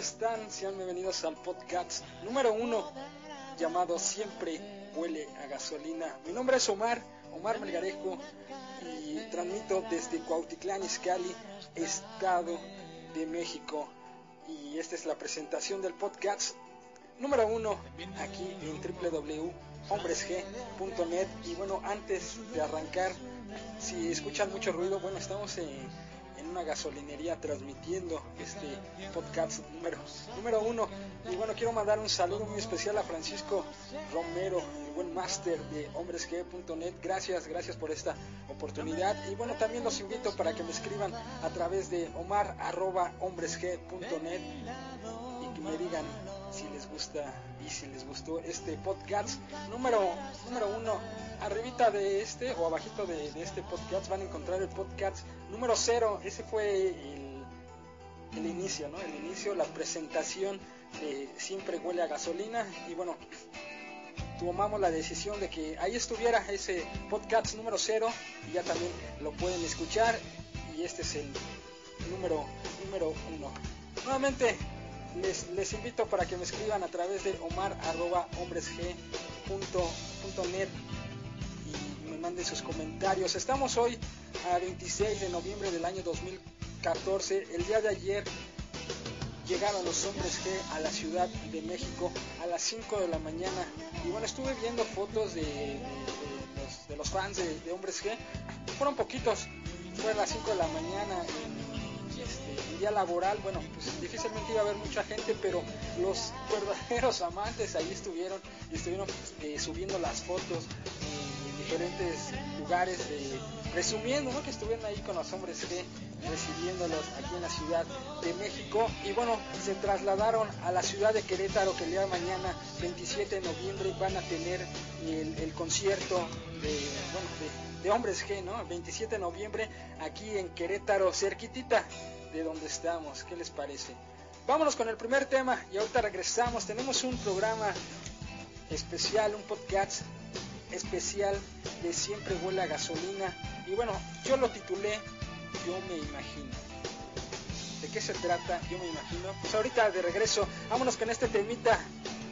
están? Sean bienvenidos al podcast número uno llamado Siempre huele a gasolina. Mi nombre es Omar, Omar Melgarejo, y transmito desde Cuautitlán, Izcalli, Estado de México. Y esta es la presentación del podcast número uno aquí en www.hombresg.net. Y bueno, antes de arrancar, si escuchan mucho ruido, bueno, estamos en, en una gasolinería transmitiendo este podcast número, número uno. Y bueno, quiero mandar un saludo muy especial a Francisco Romero, el buen máster de hombresg.net. Gracias, gracias por esta oportunidad. Y bueno, también los invito para que me escriban a través de omar.hombresg.net y que me digan gusta y si les gustó este podcast número, número uno. Arribita de este o abajito de, este podcast van a encontrar el podcast número cero. Ese fue el, el inicio, ¿no? El inicio, la presentación de Siempre huele a gasolina. Y bueno, tomamos la decisión de que ahí estuviera ese podcast número cero y ya también lo pueden escuchar. Y este es el número, número uno. Nuevamente les, invito para que me escriban a través de omar.hombresg.net y me manden sus comentarios. Estamos hoy a 26 de noviembre del año 2014. El día de ayer llegaron los hombres G a la Ciudad de México a las 5 de la mañana. Y bueno, estuve viendo fotos de, los, de los, fans de, de, hombres G. Fueron poquitos. Fue a las 5 de la mañana. Día laboral, bueno, pues difícilmente iba a haber mucha gente, pero los verdaderos amantes ahí estuvieron y estuvieron eh, subiendo las fotos en diferentes lugares, de, resumiendo que estuvieron ahí con los hombres G recibiéndolos aquí en la Ciudad de México. Y bueno, se trasladaron a la ciudad de Querétaro que el día mañana, 27 de noviembre, van a tener el, concierto de, bueno, de, Hombres G, ¿no? 27 de noviembre aquí en Querétaro, cerquitita de donde estamos, ¿qué les parece? Vámonos con el primer tema y ahorita regresamos, tenemos un programa especial, un podcast especial de Siempre huele a gasolina y bueno, yo lo titulé yo me imagino. ¿De qué se trata? Yo me imagino. Pues ahorita de regreso, vámonos con este temita.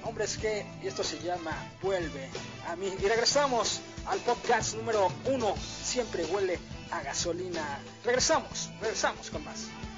Hombres que, y esto se llama Vuelve a mí. Y regresamos al podcast número uno. Siempre huele a gasolina. Regresamos, regresamos con más.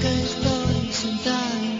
Tango is blowing.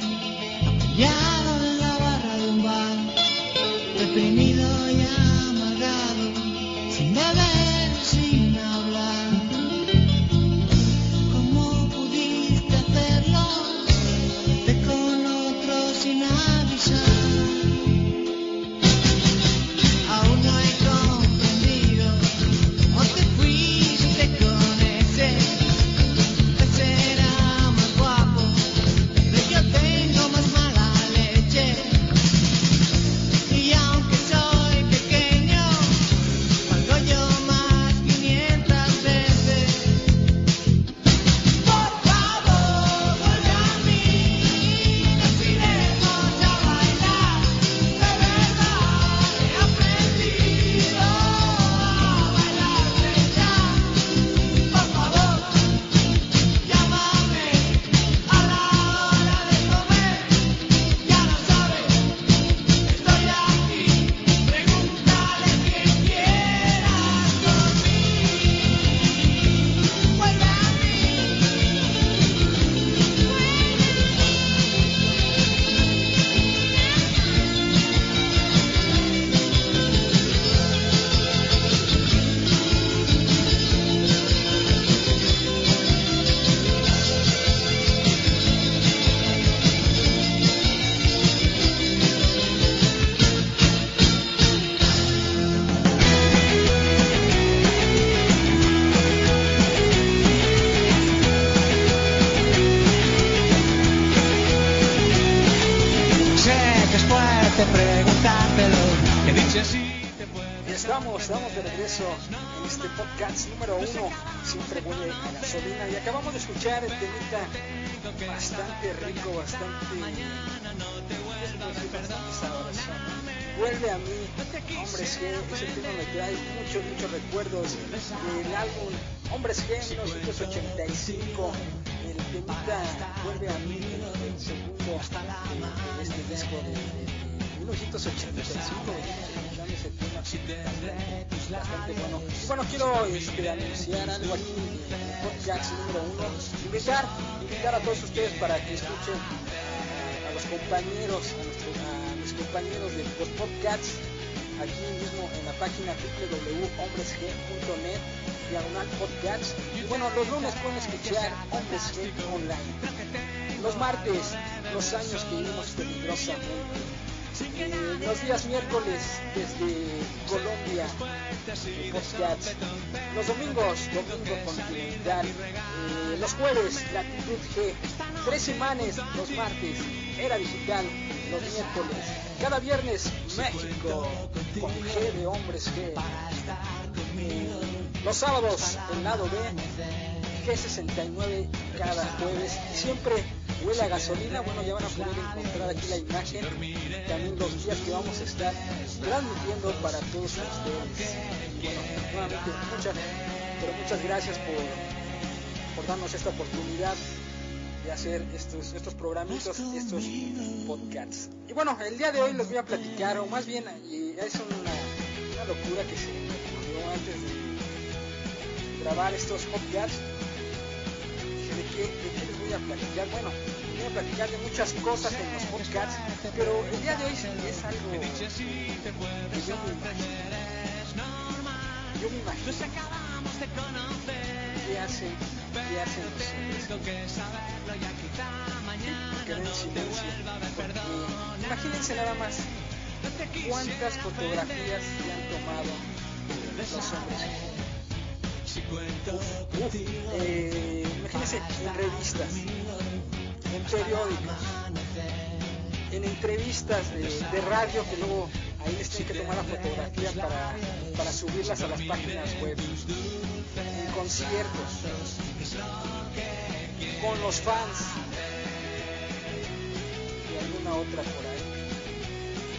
En este podcast número uno, siempre huele a gasolina y acabamos de escuchar el temita bastante rico, bastante. Vuelve a mí, Hombres G, ese tema me trae muchos, muchos recuerdos del álbum Hombres G 1985, el temita Vuelve a mí, el segundo de este disco de 1985 bueno. Bueno, quiero este, anunciar algo aquí en el podcast número uno. Invitar, invitar a todos ustedes para que escuchen a los compañeros, a, nuestros, mis compañeros de los podcasts aquí mismo en la página www.hombresg.net diagonal podcasts y bueno los lunes pueden escuchar Hombres G online los martes los años que vivimos peligrosamente los días miércoles desde Colombia, podcast. Los domingos, domingo continental. Eh, los jueves, latitud G. Tres semanas, los martes, era digital. Los miércoles, cada viernes, México, con G de hombres G. Eh, los sábados, el lado B, G69 cada jueves. Siempre huele a gasolina, bueno, ya van a poder encontrar aquí la imagen, también los días que vamos a estar transmitiendo para todos ustedes. Bueno, nuevamente muchas, pero muchas gracias por, darnos esta oportunidad de hacer estos, estos programitos, estos podcasts. Y bueno, el día de hoy les voy a platicar, o más bien es una, una locura que se me ocurrió antes de grabar estos podcasts. ¿De qué, de qué les voy a platicar? Bueno, voy a platicar de muchas cosas en los podcasts, pero el día de hoy es algo que yo me imagino. Yo me imagino qué hacen, qué hacen los imagínense nada más cuántas fotografías se han tomado los hombres. Eh, imagínense en revistas, en periódicos, en entrevistas de, radio que luego ahí les tienen que tomar la fotografía para, para subirlas a las páginas web, en conciertos, con los fans y alguna otra por ahí.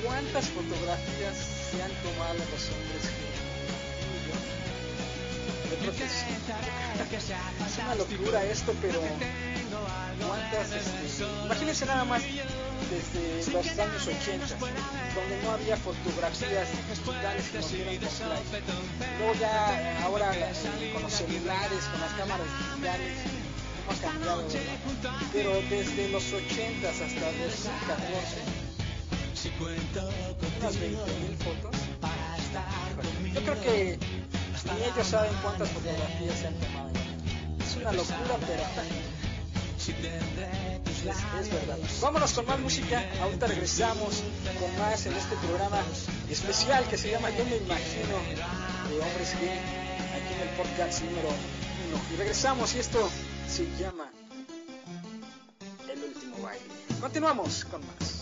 ¿Cuántas fotografías se han tomado los hombres que creo que sí. Es una locura esto, pero cuántas, este, imagínense nada más desde los años 80, donde no había fotografías digitales que ya ahora con los celulares, con las cámaras digitales, hemos cambiado. Pero desde los 80 hasta 2014, unas 20.000 fotos. Yo creo que ni ellos saben cuántas fotografías se han tomado. Es una locura, pero es, verdad. Vámonos con más música. Ahorita regresamos con más en este programa especial que se llama Yo me imagino de hombres gay aquí en el podcast número uno. Y regresamos y esto se llama El último baile. Continuamos con más.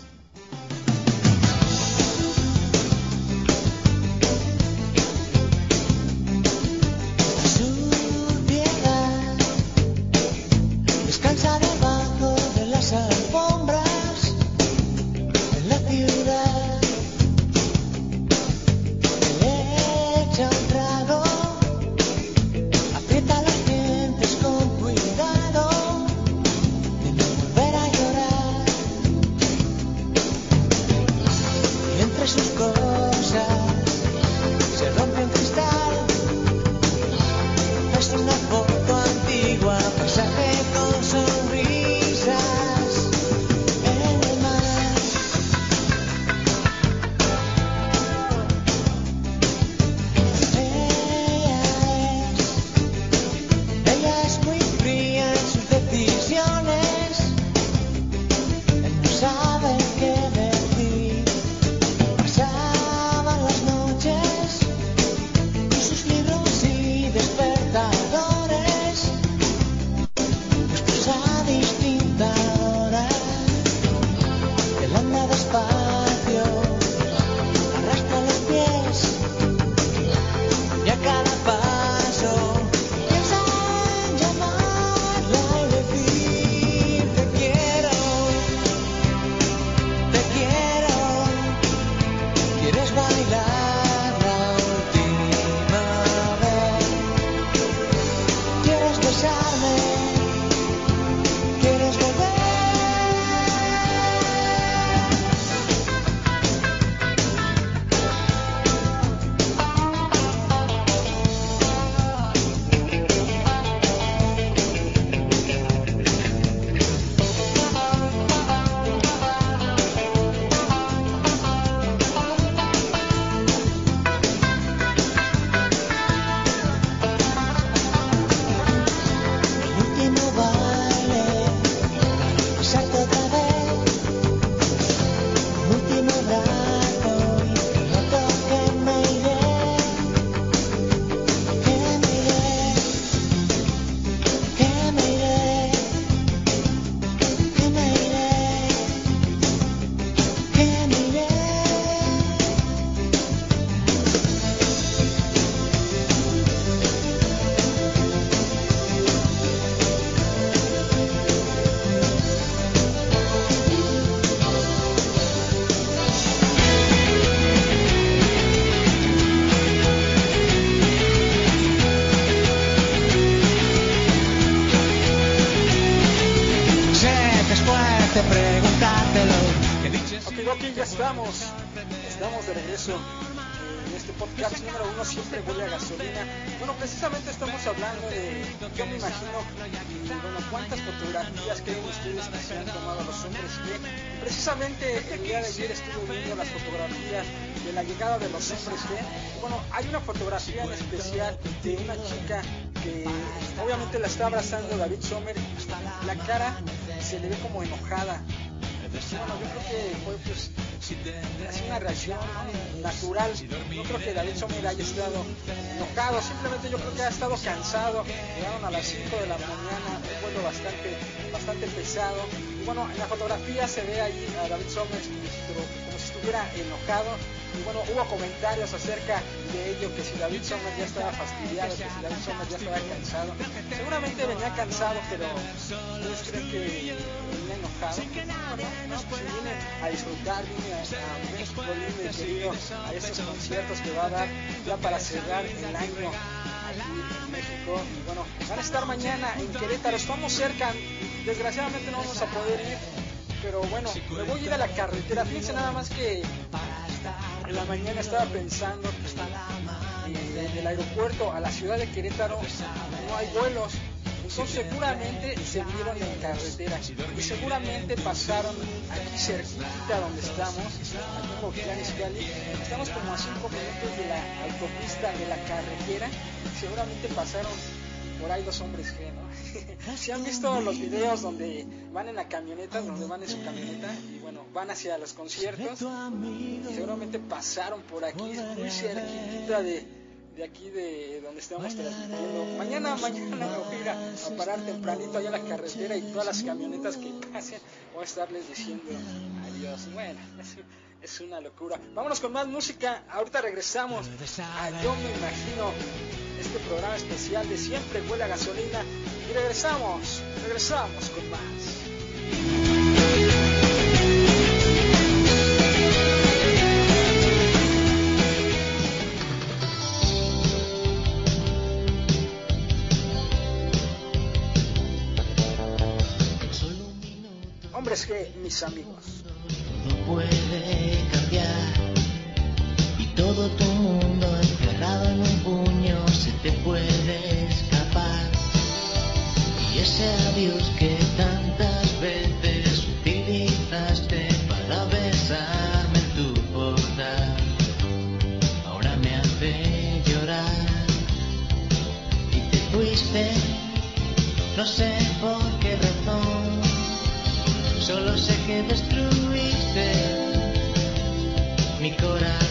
aquí ya estamos. Estamos de regreso en este podcast número uno, siempre huele a gasolina. Bueno, precisamente estamos hablando de, yo me imagino, bueno, cuántas fotografías creen ustedes que se han tomado los hombres G. Precisamente el día de ayer estuve viendo las fotografías de la llegada de los hombres G. Bueno, hay una fotografía en especial de una chica que obviamente la está abrazando David Sommer. La cara se le ve como enojada, bueno, yo creo que fue pues es una reacción natural. No creo que David Sommer haya estado enojado, simplemente yo creo que ha estado cansado. Llegaron a las 5 de la mañana, un vuelo bastante, bastante pesado. Y bueno, en la fotografía se ve ahí a David Sommer como si estuviera enojado y bueno, hubo comentarios acerca de ello, que si David Sommer ya estaba fastidiado, que si David Sommer ya estaba cansado. Seguramente venía cansado, pero ¿ustedes creen que venía enojado? No, pues viene a disfrutar, viene a, a México y querido, a estos conciertos que va a dar ya para cerrar el año en México. Y bueno, van a estar mañana en Querétaro, estamos cerca, desgraciadamente no vamos a poder ir, pero bueno, me voy a ir a la carretera. Fíjense nada más que en la mañana estaba pensando que eh, del aeropuerto a la ciudad de Querétaro no hay vuelos. Entonces seguramente se vieron en carretera y seguramente pasaron aquí cerquita donde estamos, aquí en. Estamos como a 5 minutos de la autopista de la carretera. Seguramente pasaron por ahí dos hombres G, ¿no? si han visto los videos donde van en la camioneta, donde van en su camioneta y bueno, van hacia los conciertos, seguramente pasaron por aquí, muy cerquita de, de aquí de donde estamos transmitiendo. Mañana, mañana me voy a ir a, parar tempranito allá a la carretera y todas las camionetas que pasen voy a estarles diciendo adiós. Bueno, es, es una locura. Vámonos con más música. Ahorita regresamos a Yo me imagino este programa especial de Siempre huele a gasolina y regresamos, regresamos con más. Hombres que mis amigos. Todo puede cambiar Que tantas veces utilizaste para besarme en tu portal, ahora me hace llorar. Y te fuiste, no sé por qué razón, solo sé que destruiste mi corazón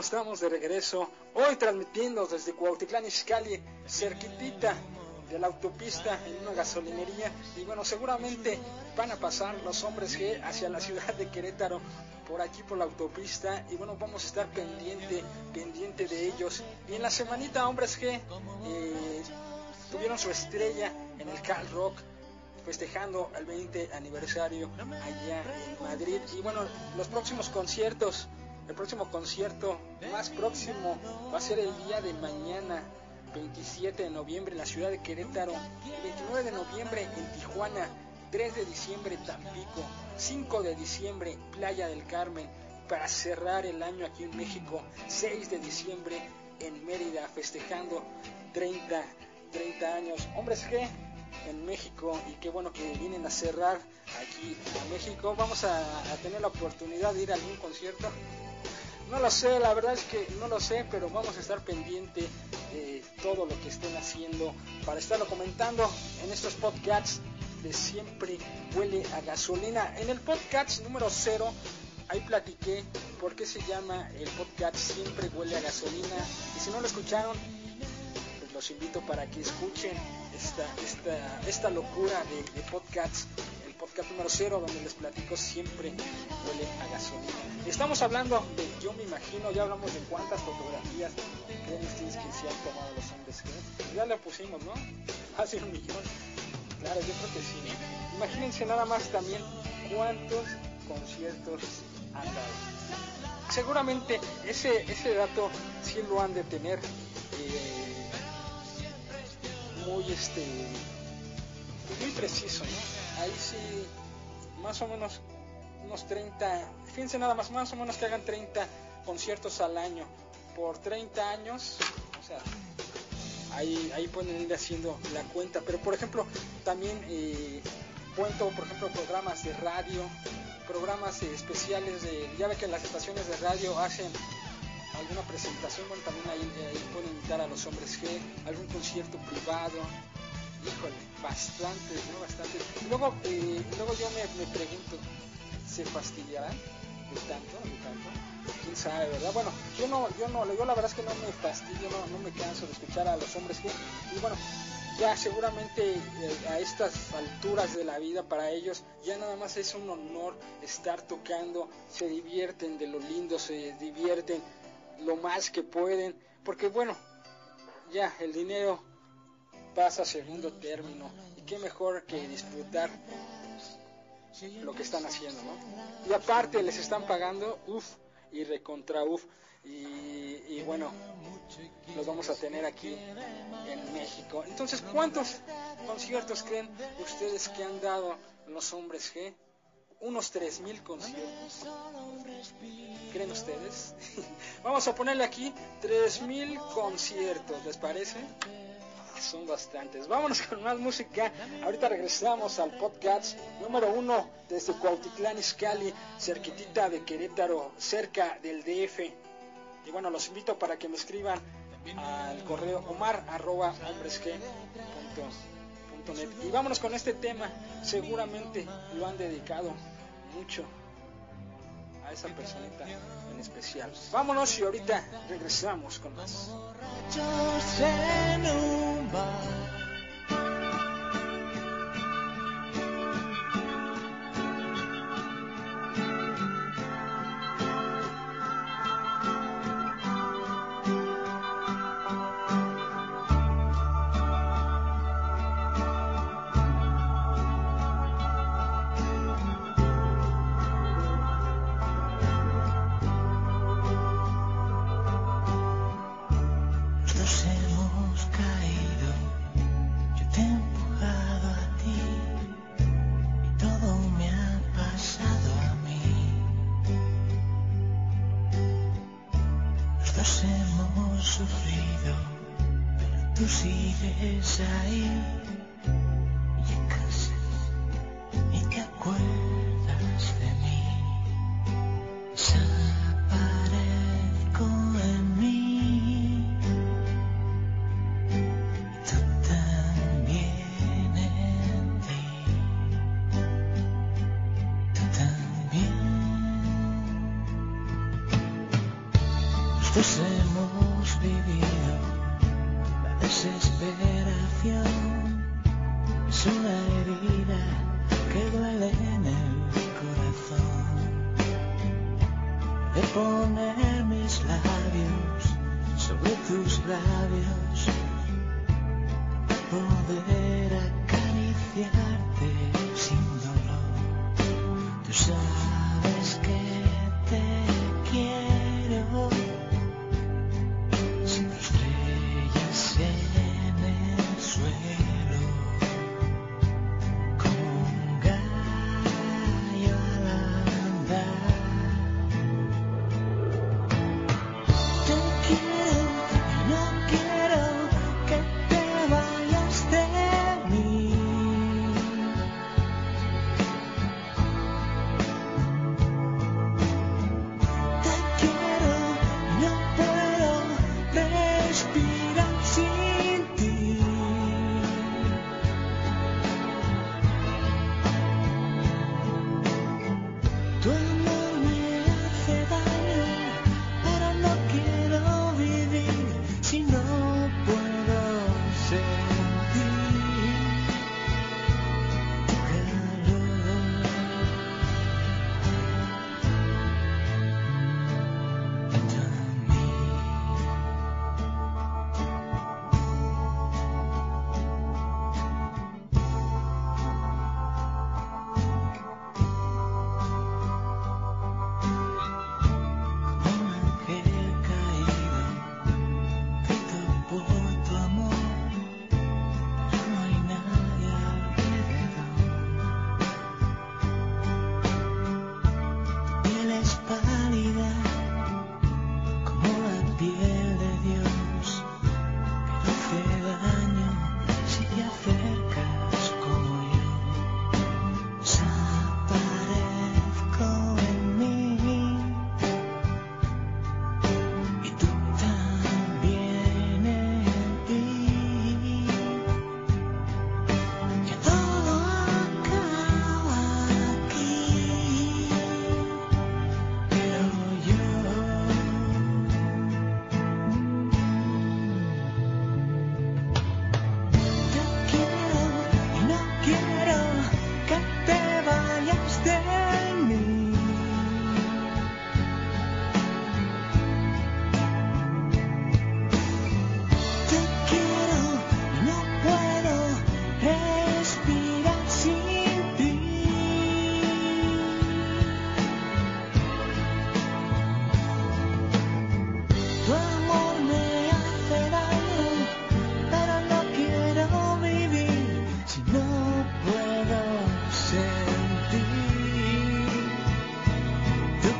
estamos, de regreso, hoy transmitiendo desde Cuautitlán Izcalli, cerquitita de la autopista en una gasolinería. Y bueno, seguramente van a pasar los hombres G hacia la ciudad de Querétaro por aquí por la autopista. Y bueno, vamos a estar pendiente, pendiente de ellos. Y en la semanita hombres G eh, tuvieron su estrella en el Cal Rock festejando el 20 aniversario allá en Madrid. Y bueno, los próximos conciertos el próximo concierto más próximo va a ser el día de mañana, 27 de noviembre, en la ciudad de Querétaro, el 29 de noviembre en Tijuana, 3 de diciembre Tampico, 5 de diciembre Playa del Carmen, para cerrar el año aquí en México, 6 de diciembre en Mérida, festejando 30, 30 años. Hombres G en México y qué bueno que vienen a cerrar aquí a México. Vamos a tener la oportunidad de ir a algún concierto. No lo sé, la verdad es que no lo sé, pero vamos a estar pendiente de todo lo que estén haciendo para estarlo comentando en estos podcasts de Siempre Huele a Gasolina. En el podcast número 0, ahí platiqué por qué se llama el podcast Siempre Huele a Gasolina. Y si no lo escucharon, pues los invito para que escuchen esta, esta, esta locura de, de podcasts podcast número 0 donde les platico siempre huele a gasolina. Estamos hablando de Yo me imagino, ya hablamos de cuántas fotografías creen ustedes que se han tomado los hombres G. Ya le pusimos, ¿no? Hace un millón. Claro, yo creo que sí. Imagínense nada más también cuántos conciertos han dado. Seguramente ese, ese dato sí lo han de tener eh, muy este muy preciso, ¿no? Ahí sí, más o menos unos 30, fíjense nada más, más o menos que hagan 30 conciertos al año. Por 30 años, o sea, ahí, ahí pueden ir haciendo la cuenta, pero por ejemplo, también eh, cuento, por ejemplo, programas de radio, programas especiales de, ya ve que las estaciones de radio hacen alguna presentación, bueno, también ahí, ahí pueden invitar a los hombres G, algún concierto privado, híjole, bastante, ¿no? Bastante. Luego, eh, luego yo me, me, pregunto, ¿se fastidiarán de tanto, de tanto? ¿Quién sabe, verdad? Bueno, yo no, yo no, yo la verdad es que no me fastidio, no, no me canso de escuchar a los hombres que, y bueno, ya seguramente eh, a estas alturas de la vida para ellos ya nada más es un honor estar tocando, se divierten de lo lindo, se divierten lo más que pueden, porque bueno, ya el dinero pasa segundo término. Y qué mejor que disfrutar lo que están haciendo, ¿no? Y aparte les están pagando, uff, y recontra uff. Y, y, bueno, los vamos a tener aquí en México. Entonces, ¿cuántos conciertos creen ustedes que han dado los hombres G? Unos 3.000 conciertos. ¿Creen ustedes? vamos a ponerle aquí 3.000 conciertos, ¿les parece? Son bastantes. Vámonos con más música. Ahorita regresamos al podcast número uno desde Cuautitlán Izcalli, cerquitita de Querétaro, cerca del DF. Y bueno, los invito para que me escriban al correo omar arroba net. Y vámonos con este tema. Seguramente lo han dedicado mucho esa personita en especial. Vámonos y ahorita regresamos con más.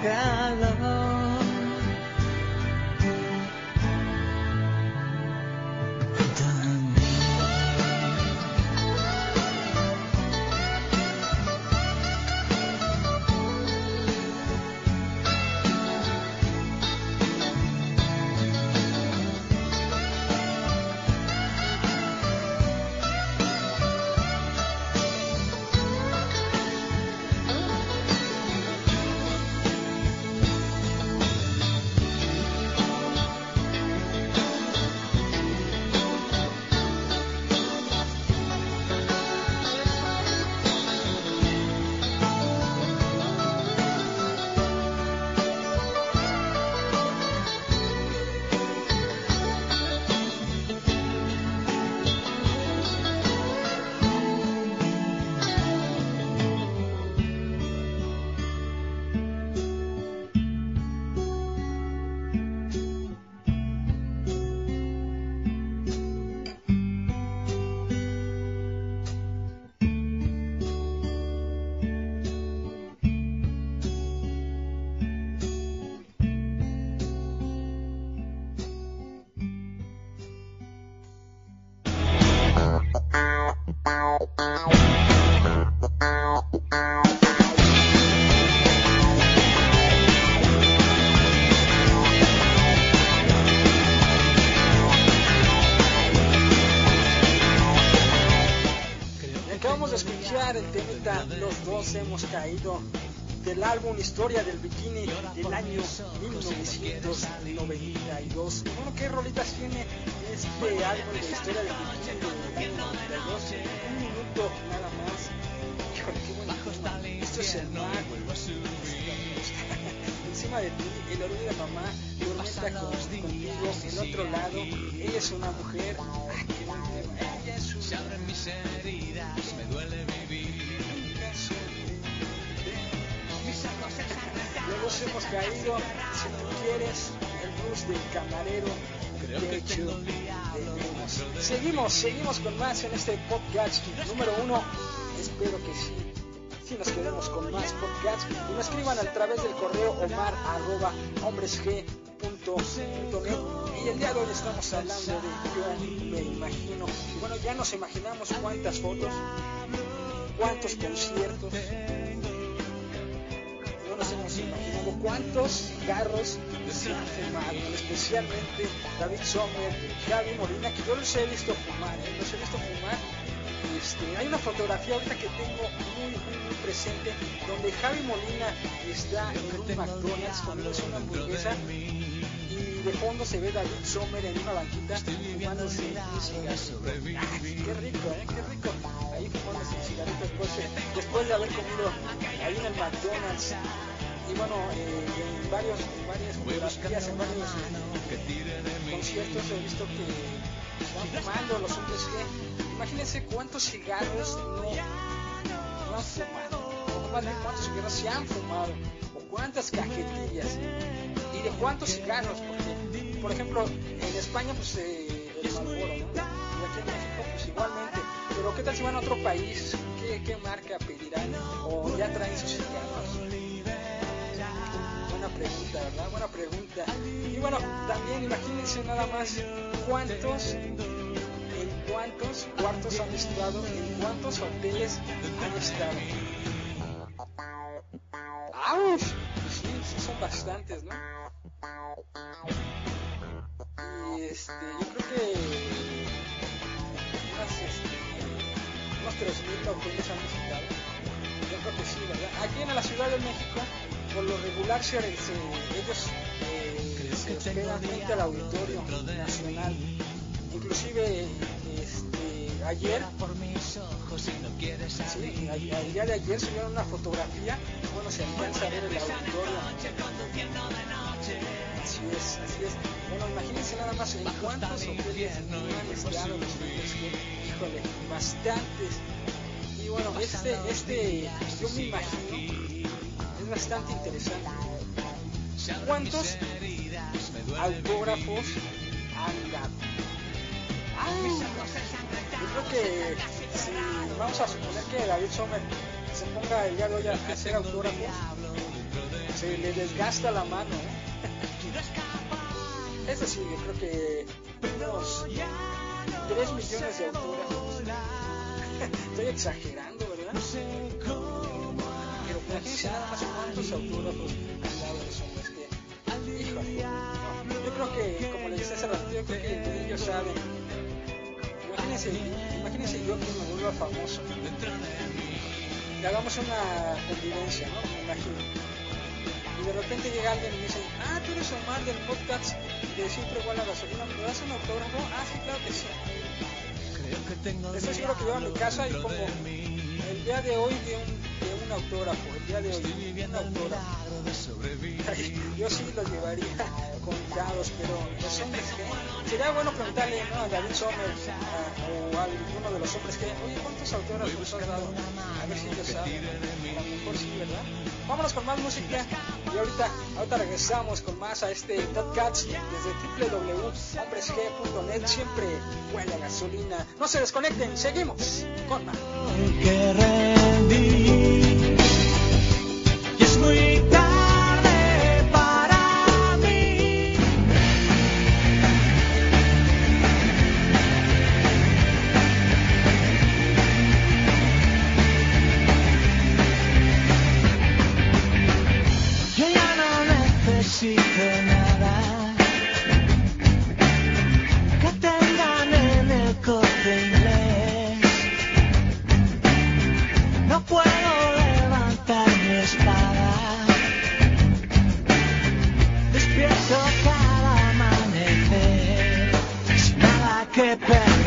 color. Hemos caído del álbum Historia del Bikini del año 1992. Bueno, ¿qué rolitas tiene este álbum de Historia del Bikini del año 92? Un minuto nada más. Qué. Esto es el mar. Encima de ti, el orgullo de mamá, tormenta con, contigo, el otro lado, ella es una mujer. Ay, me duele hemos caído, si tú quieres, el blues del camarero. de hecho, de. Seguimos, seguimos con más en este podcast número uno. Espero que sí. Si nos quedemos con más podcasts y nos escriban a través del correo omar arroba hombresg.net y el día de hoy estamos hablando de yo me imagino y bueno ya nos imaginamos cuántas fotos cuántos conciertos no nos hemos imaginado cuántos cigarros se han fumado, especialmente David Sommer, Gaby Molina, que yo los he visto fumar, ¿eh? los he visto fumar. Este, hay una fotografía ahorita que tengo muy, muy, muy presente donde Javi Molina está en un McDonald's comiéndose una hamburguesa y de fondo se ve David Sommer en una banquita fumándose un cigarro. ¡Ah, qué rico, ¿eh? qué rico. Ahí fumándose un cigarrito después, después de haber comido ahí en el McDonald's y bueno, eh, en, varios, en varias fotografías, en varios eh, conciertos he visto que están fumando los hombres que, imagínense cuántos cigarros no, no han fumado, o más bien cuántos cigarros se han fumado, o cuántas cajetillas, y de cuántos cigarros, porque, por ejemplo, en España pues eh, el Marlboro, ¿no? Y aquí en México pues igualmente, pero qué tal si van a otro país, qué, qué marca pedirán, o ya traen sus cigarros pregunta, ¿verdad? Buena pregunta. Y bueno, también imagínense nada más cuántos, en cuántos cuartos han estado, en cuántos hoteles han estado. ¡Auch! Sí, sí son bastantes, ¿no? Y este, yo creo que unas, este, unos 3.000 hoteles han visitado. Yo creo que sí, ¿verdad? Aquí en la Ciudad de México por lo regular se, se, ellos eh, se hospedan frente al auditorio nacional. Inclusive este, ayer, sí, el día de ayer se vieron una fotografía, bueno, se alcanza a ver el auditorio. Así es, así es. Bueno, imagínense nada más en cuántos hoteles han estado los que, híjole, bastantes. Y bueno, este, este, yo me imagino es bastante interesante. ¿Cuántos autógrafos han dado? Ah, yo creo que si vamos a suponer que David Sommer se ponga el día de hoy a hacer autógrafos, se le desgasta la mano. ¿eh? Es decir, yo creo que unos 3 millones de autógrafos. Estoy exagerando, Imagínense, imagínense yo que me vuelva famoso. Que hagamos una convivencia, ¿no? Me imagino. Y de repente llega alguien y me dice, ah, tú eres Omar del podcast de Siempre Igual a Gasolina, ¿me das un autógrafo? Ah, sí, claro que sí. Estoy seguro que yo a mi casa y pongo el día de hoy de un, de un autógrafo, el día de hoy un autógrafo. Yo sí los llevaría contados, pero los hombres que sería bueno preguntarle ¿no? a David Sommer a, o a alguno de los hombres que, oye, ¿cuántos autógrafos has dado? A ver si ellos saben. A lo mejor sí, ¿verdad? Vámonos con más música y ahorita, ahorita regresamos con más a este podcast desde www.hombresg.net. Siempre huele a gasolina. No se desconecten, seguimos con más. get back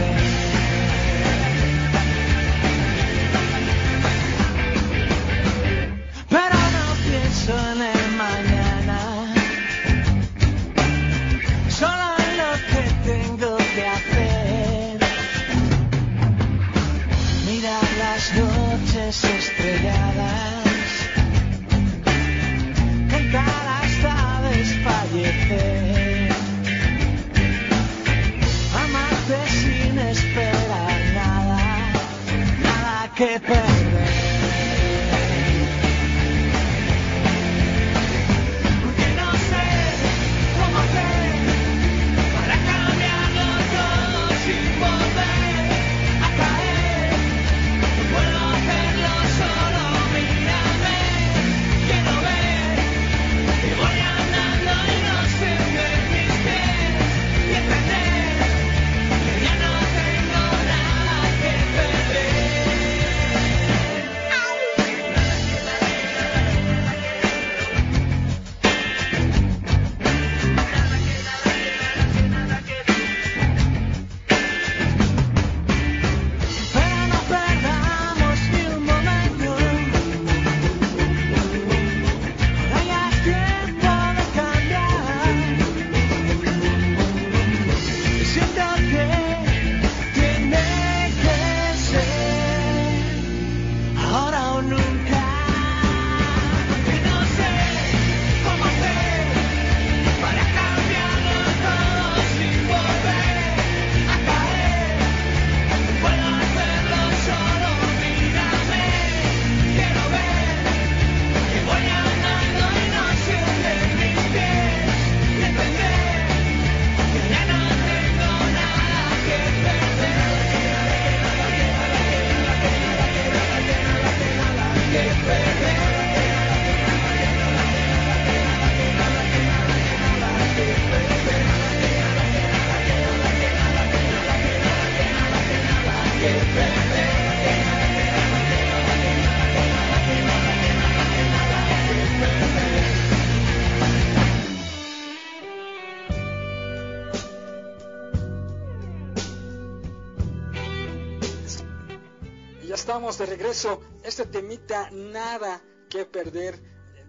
regreso. Este temita nada que perder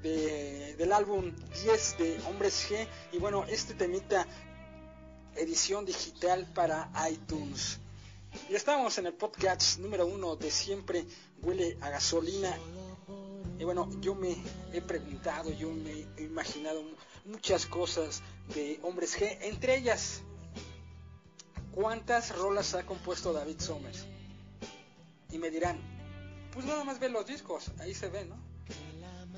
de- del álbum 10 de Hombres G. Y bueno, este temita edición digital para iTunes. Y estamos en el podcast número uno de siempre huele a gasolina. Y bueno, yo me he preguntado, yo me he imaginado muchas cosas de Hombres G, entre ellas, ¿cuántas rolas ha compuesto David Somers? Y me dirán, pues nada más ve los discos, ahí se ve, ¿no?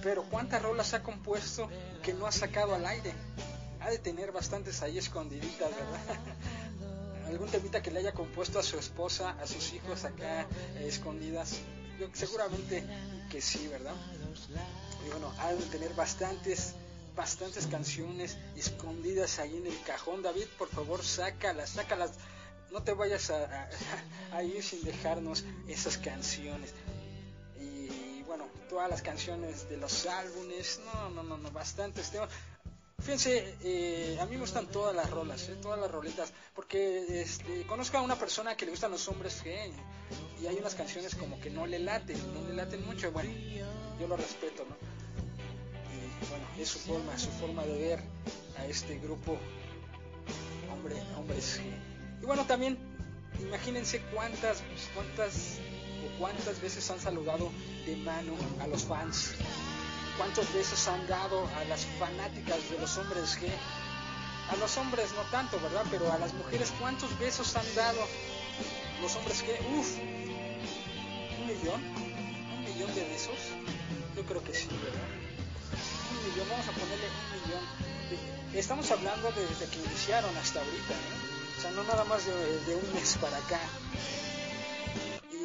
Pero ¿cuántas rolas ha compuesto que no ha sacado al aire? Ha de tener bastantes ahí escondiditas, ¿verdad? Algún temita que le haya compuesto a su esposa, a sus hijos acá eh, escondidas. Seguramente que sí, ¿verdad? Y bueno, ha de tener bastantes, bastantes canciones escondidas ahí en el cajón. David, por favor, sácalas, sácalas. No te vayas a- a ir sin dejarnos esas canciones. Todas las canciones de los álbumes, no, no, no, no, bastantes. Tengo- Fíjense, eh, a mí me gustan todas las rolas, eh, todas las roletas, porque este, conozco a una persona que le gustan los hombres G y hay unas canciones como que no le laten, no le laten mucho, bueno, yo lo respeto, ¿no? Y bueno, es su forma, su forma de ver a este grupo hombre, hombres G. Y bueno, también imagínense cuántas, cuántas cuántas veces han saludado de mano a los fans cuántos besos han dado a las fanáticas de los hombres G. A los hombres no tanto, ¿verdad? Pero a las mujeres, ¿cuántos besos han dado los hombres G? Uf, un millón, un millón de besos. Yo creo que sí, ¿verdad? Un millón, vamos a ponerle un millón. Estamos hablando de- desde que iniciaron hasta ahorita, ¿no? O sea, no nada más de un mes para acá.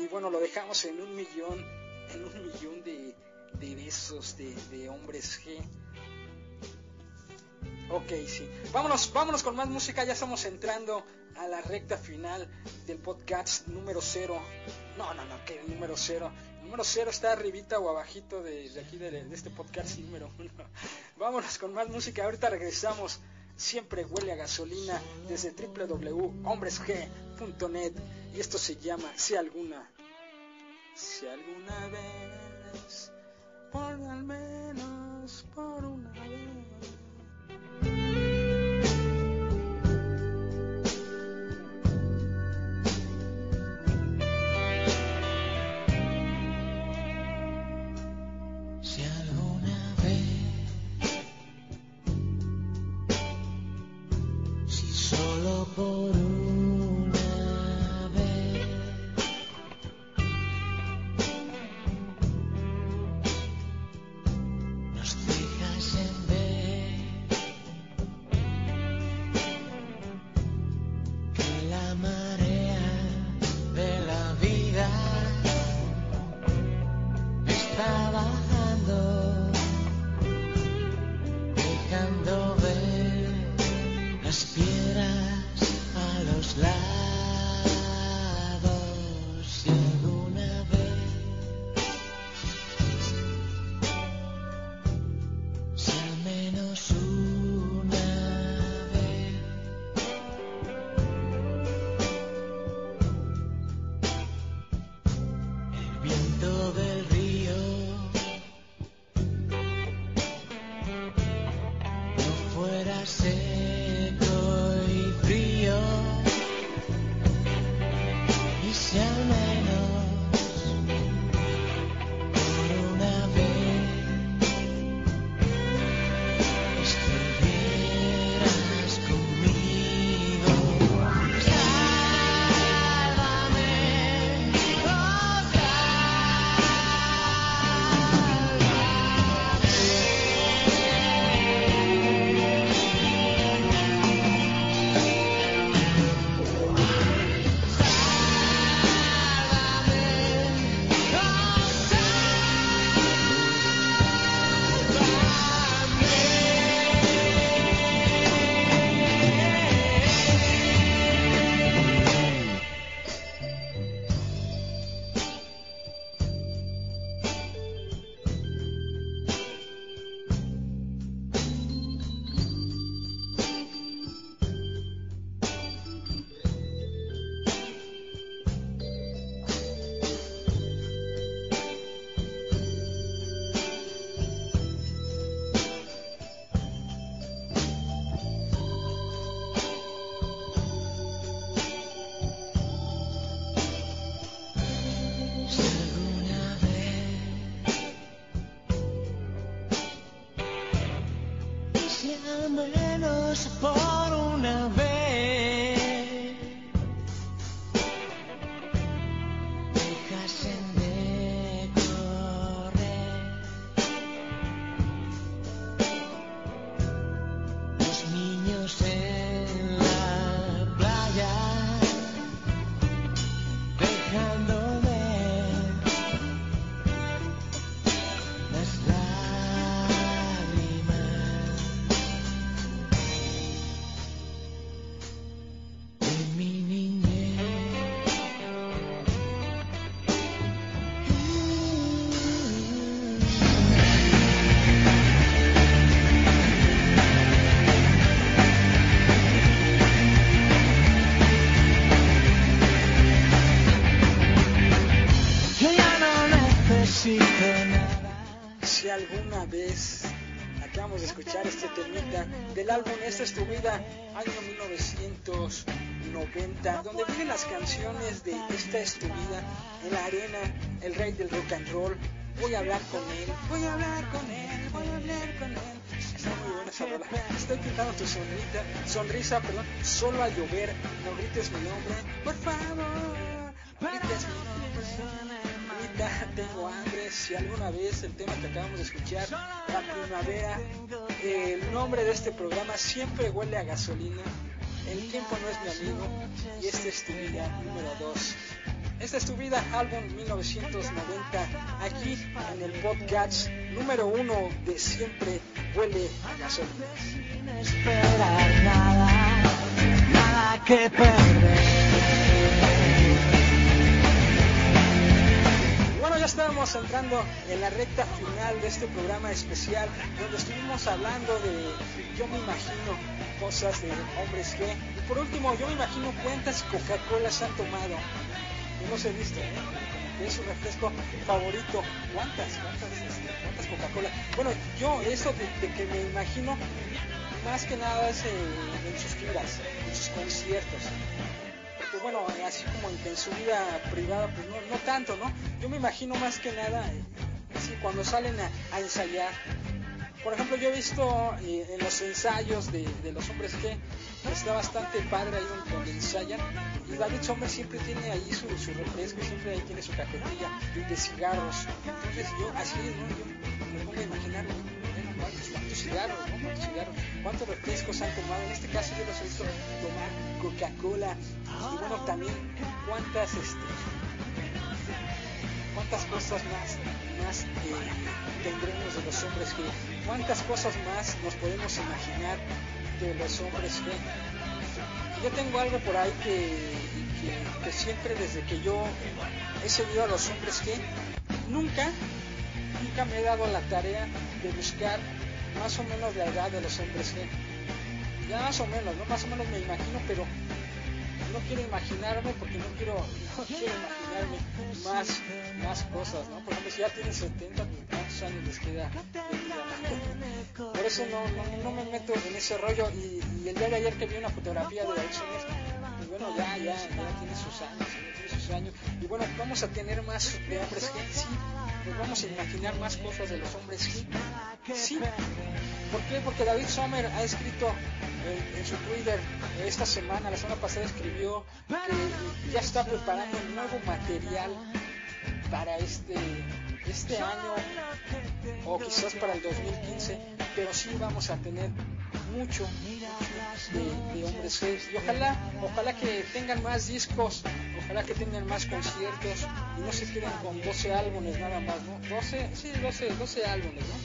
Y bueno, lo dejamos en un millón, en un millón de, besos de, de hombres G. Ok, sí. Vámonos, vámonos con más música. Ya estamos entrando a la recta final del podcast número cero. No, no, no, que número cero. Número cero está arribita o abajito de, de aquí de, de este podcast número uno. Vámonos con más música. Ahorita regresamos. Siempre huele a gasolina desde www.hombresg.net y esto se llama Si alguna, si alguna vez, por al menos del álbum Esta es tu vida, año 1990, donde vienen las canciones de Esta es tu vida, en la arena, el rey del rock and roll, voy a hablar con él, voy a hablar con él, voy a hablar con él. Está muy buena. Estoy pintando tu sonrita, sonrisa, perdón, solo al llover, no grites mi nombre, por favor, grites mi nombre. Tengo hambre, si alguna vez el tema que acabamos de escuchar, la primavera, el nombre de este programa siempre huele a gasolina, el tiempo no es mi amigo y esta es tu vida número 2. Esta es tu vida, álbum 1990, aquí en el podcast número 1 de Siempre huele a gasolina. Sin nada que perder. Estábamos entrando en la recta final de este programa especial donde estuvimos hablando de, yo me imagino, cosas de hombres que, y por último, yo me imagino cuántas Coca-Colas han tomado. Yo los he visto, ¿eh? Es su refresco favorito. ¿Cuántas? ¿Cuántas, este, cuántas Coca-Cola? Bueno, yo eso de, que me imagino, más que nada es eh, en sus giras, en sus conciertos porque bueno, así como en, su vida privada, pues no, no tanto, ¿no? Yo me imagino más que nada, eh, así cuando salen a, ensayar. Por ejemplo, yo he visto eh, en los ensayos de, de los hombres que está bastante padre ahí donde, ensayan. Y David Sommer siempre tiene ahí su, su refresco, siempre ahí tiene su cajetilla de cigarros. Entonces yo así, ¿no? Yo me pongo a imaginar Cuántos refrescos han tomado. En este caso yo los he visto tomar Coca-Cola. Y bueno, también cuántas, este, cuántas cosas más, más eh, tendremos de los hombres G, cuántas cosas más nos podemos imaginar de los hombres G. Yo tengo algo por ahí que, que, que siempre desde que yo he seguido a los hombres G, nunca, nunca me he dado la tarea de buscar más o menos la edad de los hombres G. Ya más o menos, ¿no? Más o menos me imagino, pero no quiero imaginarme porque no quiero, no quiero imaginarme más, más cosas, ¿no? Por ejemplo, si ya tienen 70, pues, ¿cuántos años les queda? Por eso no, no, no me meto en ese rollo y, el día de ayer que vi una fotografía de Suárez, pues bueno, ya, ya, ya tiene sus años, años. Y bueno, vamos a tener más de hombres G, sí, nos vamos a imaginar más cosas de los hombres sí. ¿Por qué? Porque David Sommer ha escrito en, en su Twitter esta semana, la semana pasada escribió que ya está preparando un nuevo material para este, este año o quizás para el 2015, pero sí vamos a tener mucho de, hombres G y ojalá, ojalá que tengan más discos, ojalá que tengan más conciertos y no se queden con 12 álbumes nada más, ¿no? 12, sí, 12, 12 álbumes, ¿no?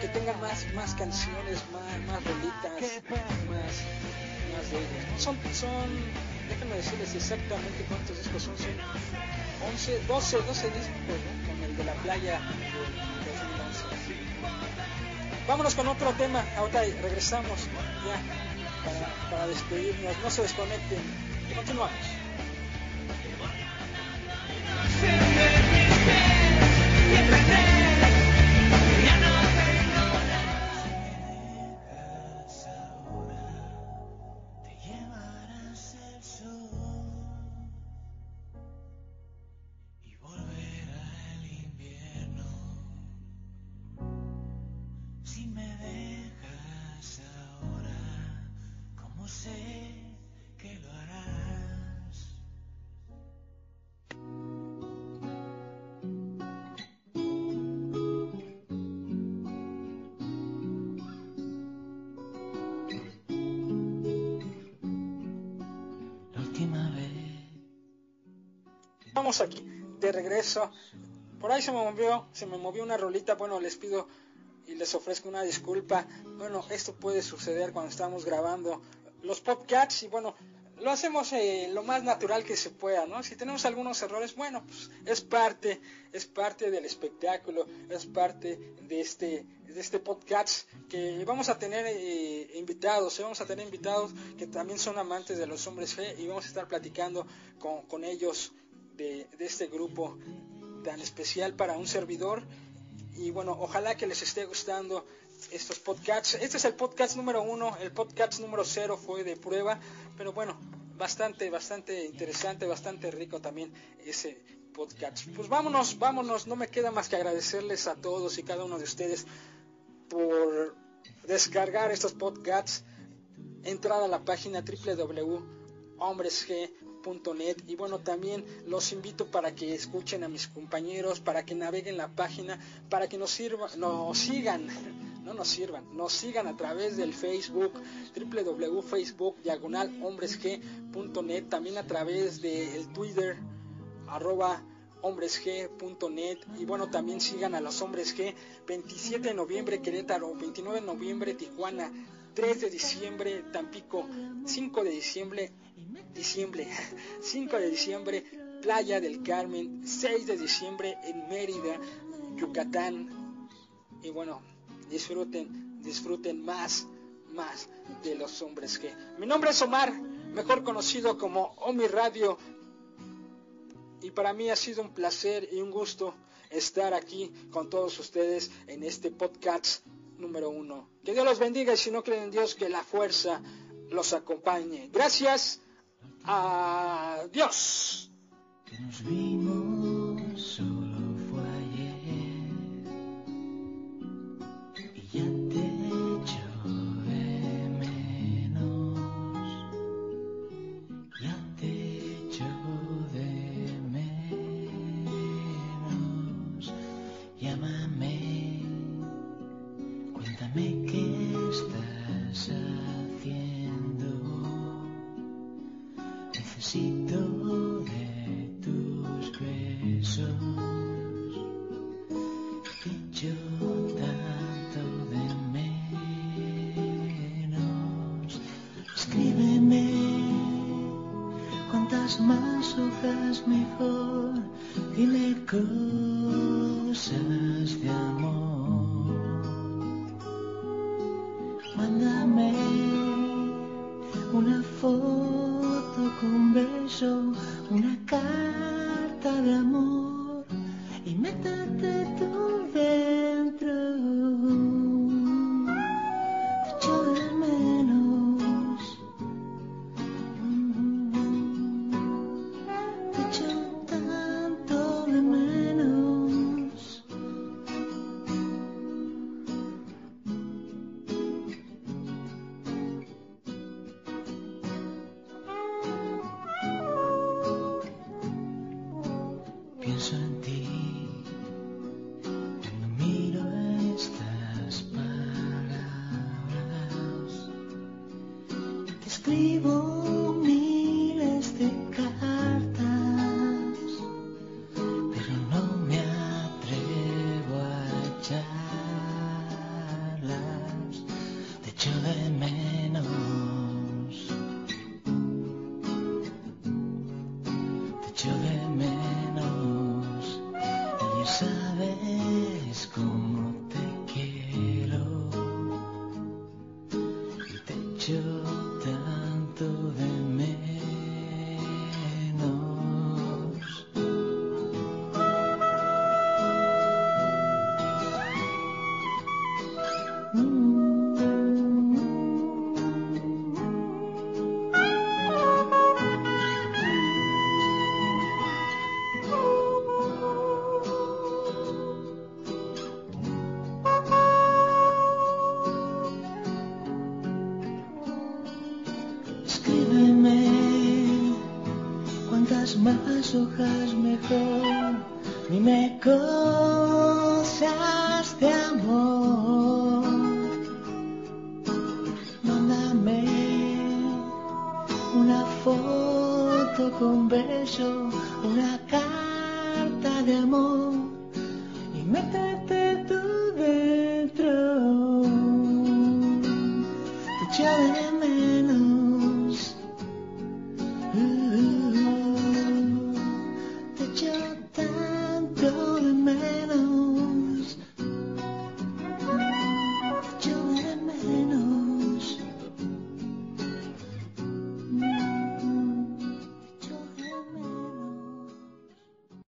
Que tengan más, más canciones, más, más rolitas, más, más de ellos. Son, son, déjenme decirles exactamente cuántos discos son, son 11, 12, 12 discos, ¿no? Con el de la playa del 2011. Vámonos con otro tema, ahorita regresamos ya para, para despedirnos, no se desconecten, continuamos. Te Aquí de regreso. Por ahí se me movió, se me movió una rolita. Bueno, les pido y les ofrezco una disculpa. Bueno, esto puede suceder cuando estamos grabando los podcasts y bueno, lo hacemos lo más natural que se pueda, ¿no? Si tenemos algunos errores, bueno, pues es parte, es parte del espectáculo, es parte de este, de este podcast que vamos a tener eh, invitados, eh, vamos a tener invitados que también son amantes de los hombres G y vamos a estar platicando con, con ellos de, este grupo tan especial para un servidor y bueno, ojalá que les esté gustando estos podcasts. Este es el podcast número uno, el podcast número cero fue de prueba, pero bueno, bastante, bastante interesante, bastante rico también ese podcast. Pues vámonos, vámonos, no me queda más que agradecerles a todos y cada uno de ustedes por descargar estos podcasts, entrar a la página www.hombresg.net y bueno, también los invito para que escuchen a mis compañeros, para que naveguen la página, para que nos sirva, nos sigan, no nos sirvan, nos sigan a través del Facebook, www.facebook diagonal hombresg.net, también a través del Twitter, arroba hombresg.net y bueno también sigan a los hombres G 27 de noviembre Querétaro 29 de noviembre Tijuana 3 de diciembre Tampico 5 de diciembre diciembre 5 de diciembre Playa del Carmen 6 de diciembre en Mérida Yucatán. Y bueno disfruten disfruten más más de los hombres G mi nombre es Omar mejor conocido como Omi Radio. Y para mí ha sido un placer y un gusto estar aquí con todos ustedes en este podcast número uno. Que Dios los bendiga y si no creen en Dios, que la fuerza los acompañe. Gracias. Nos vimos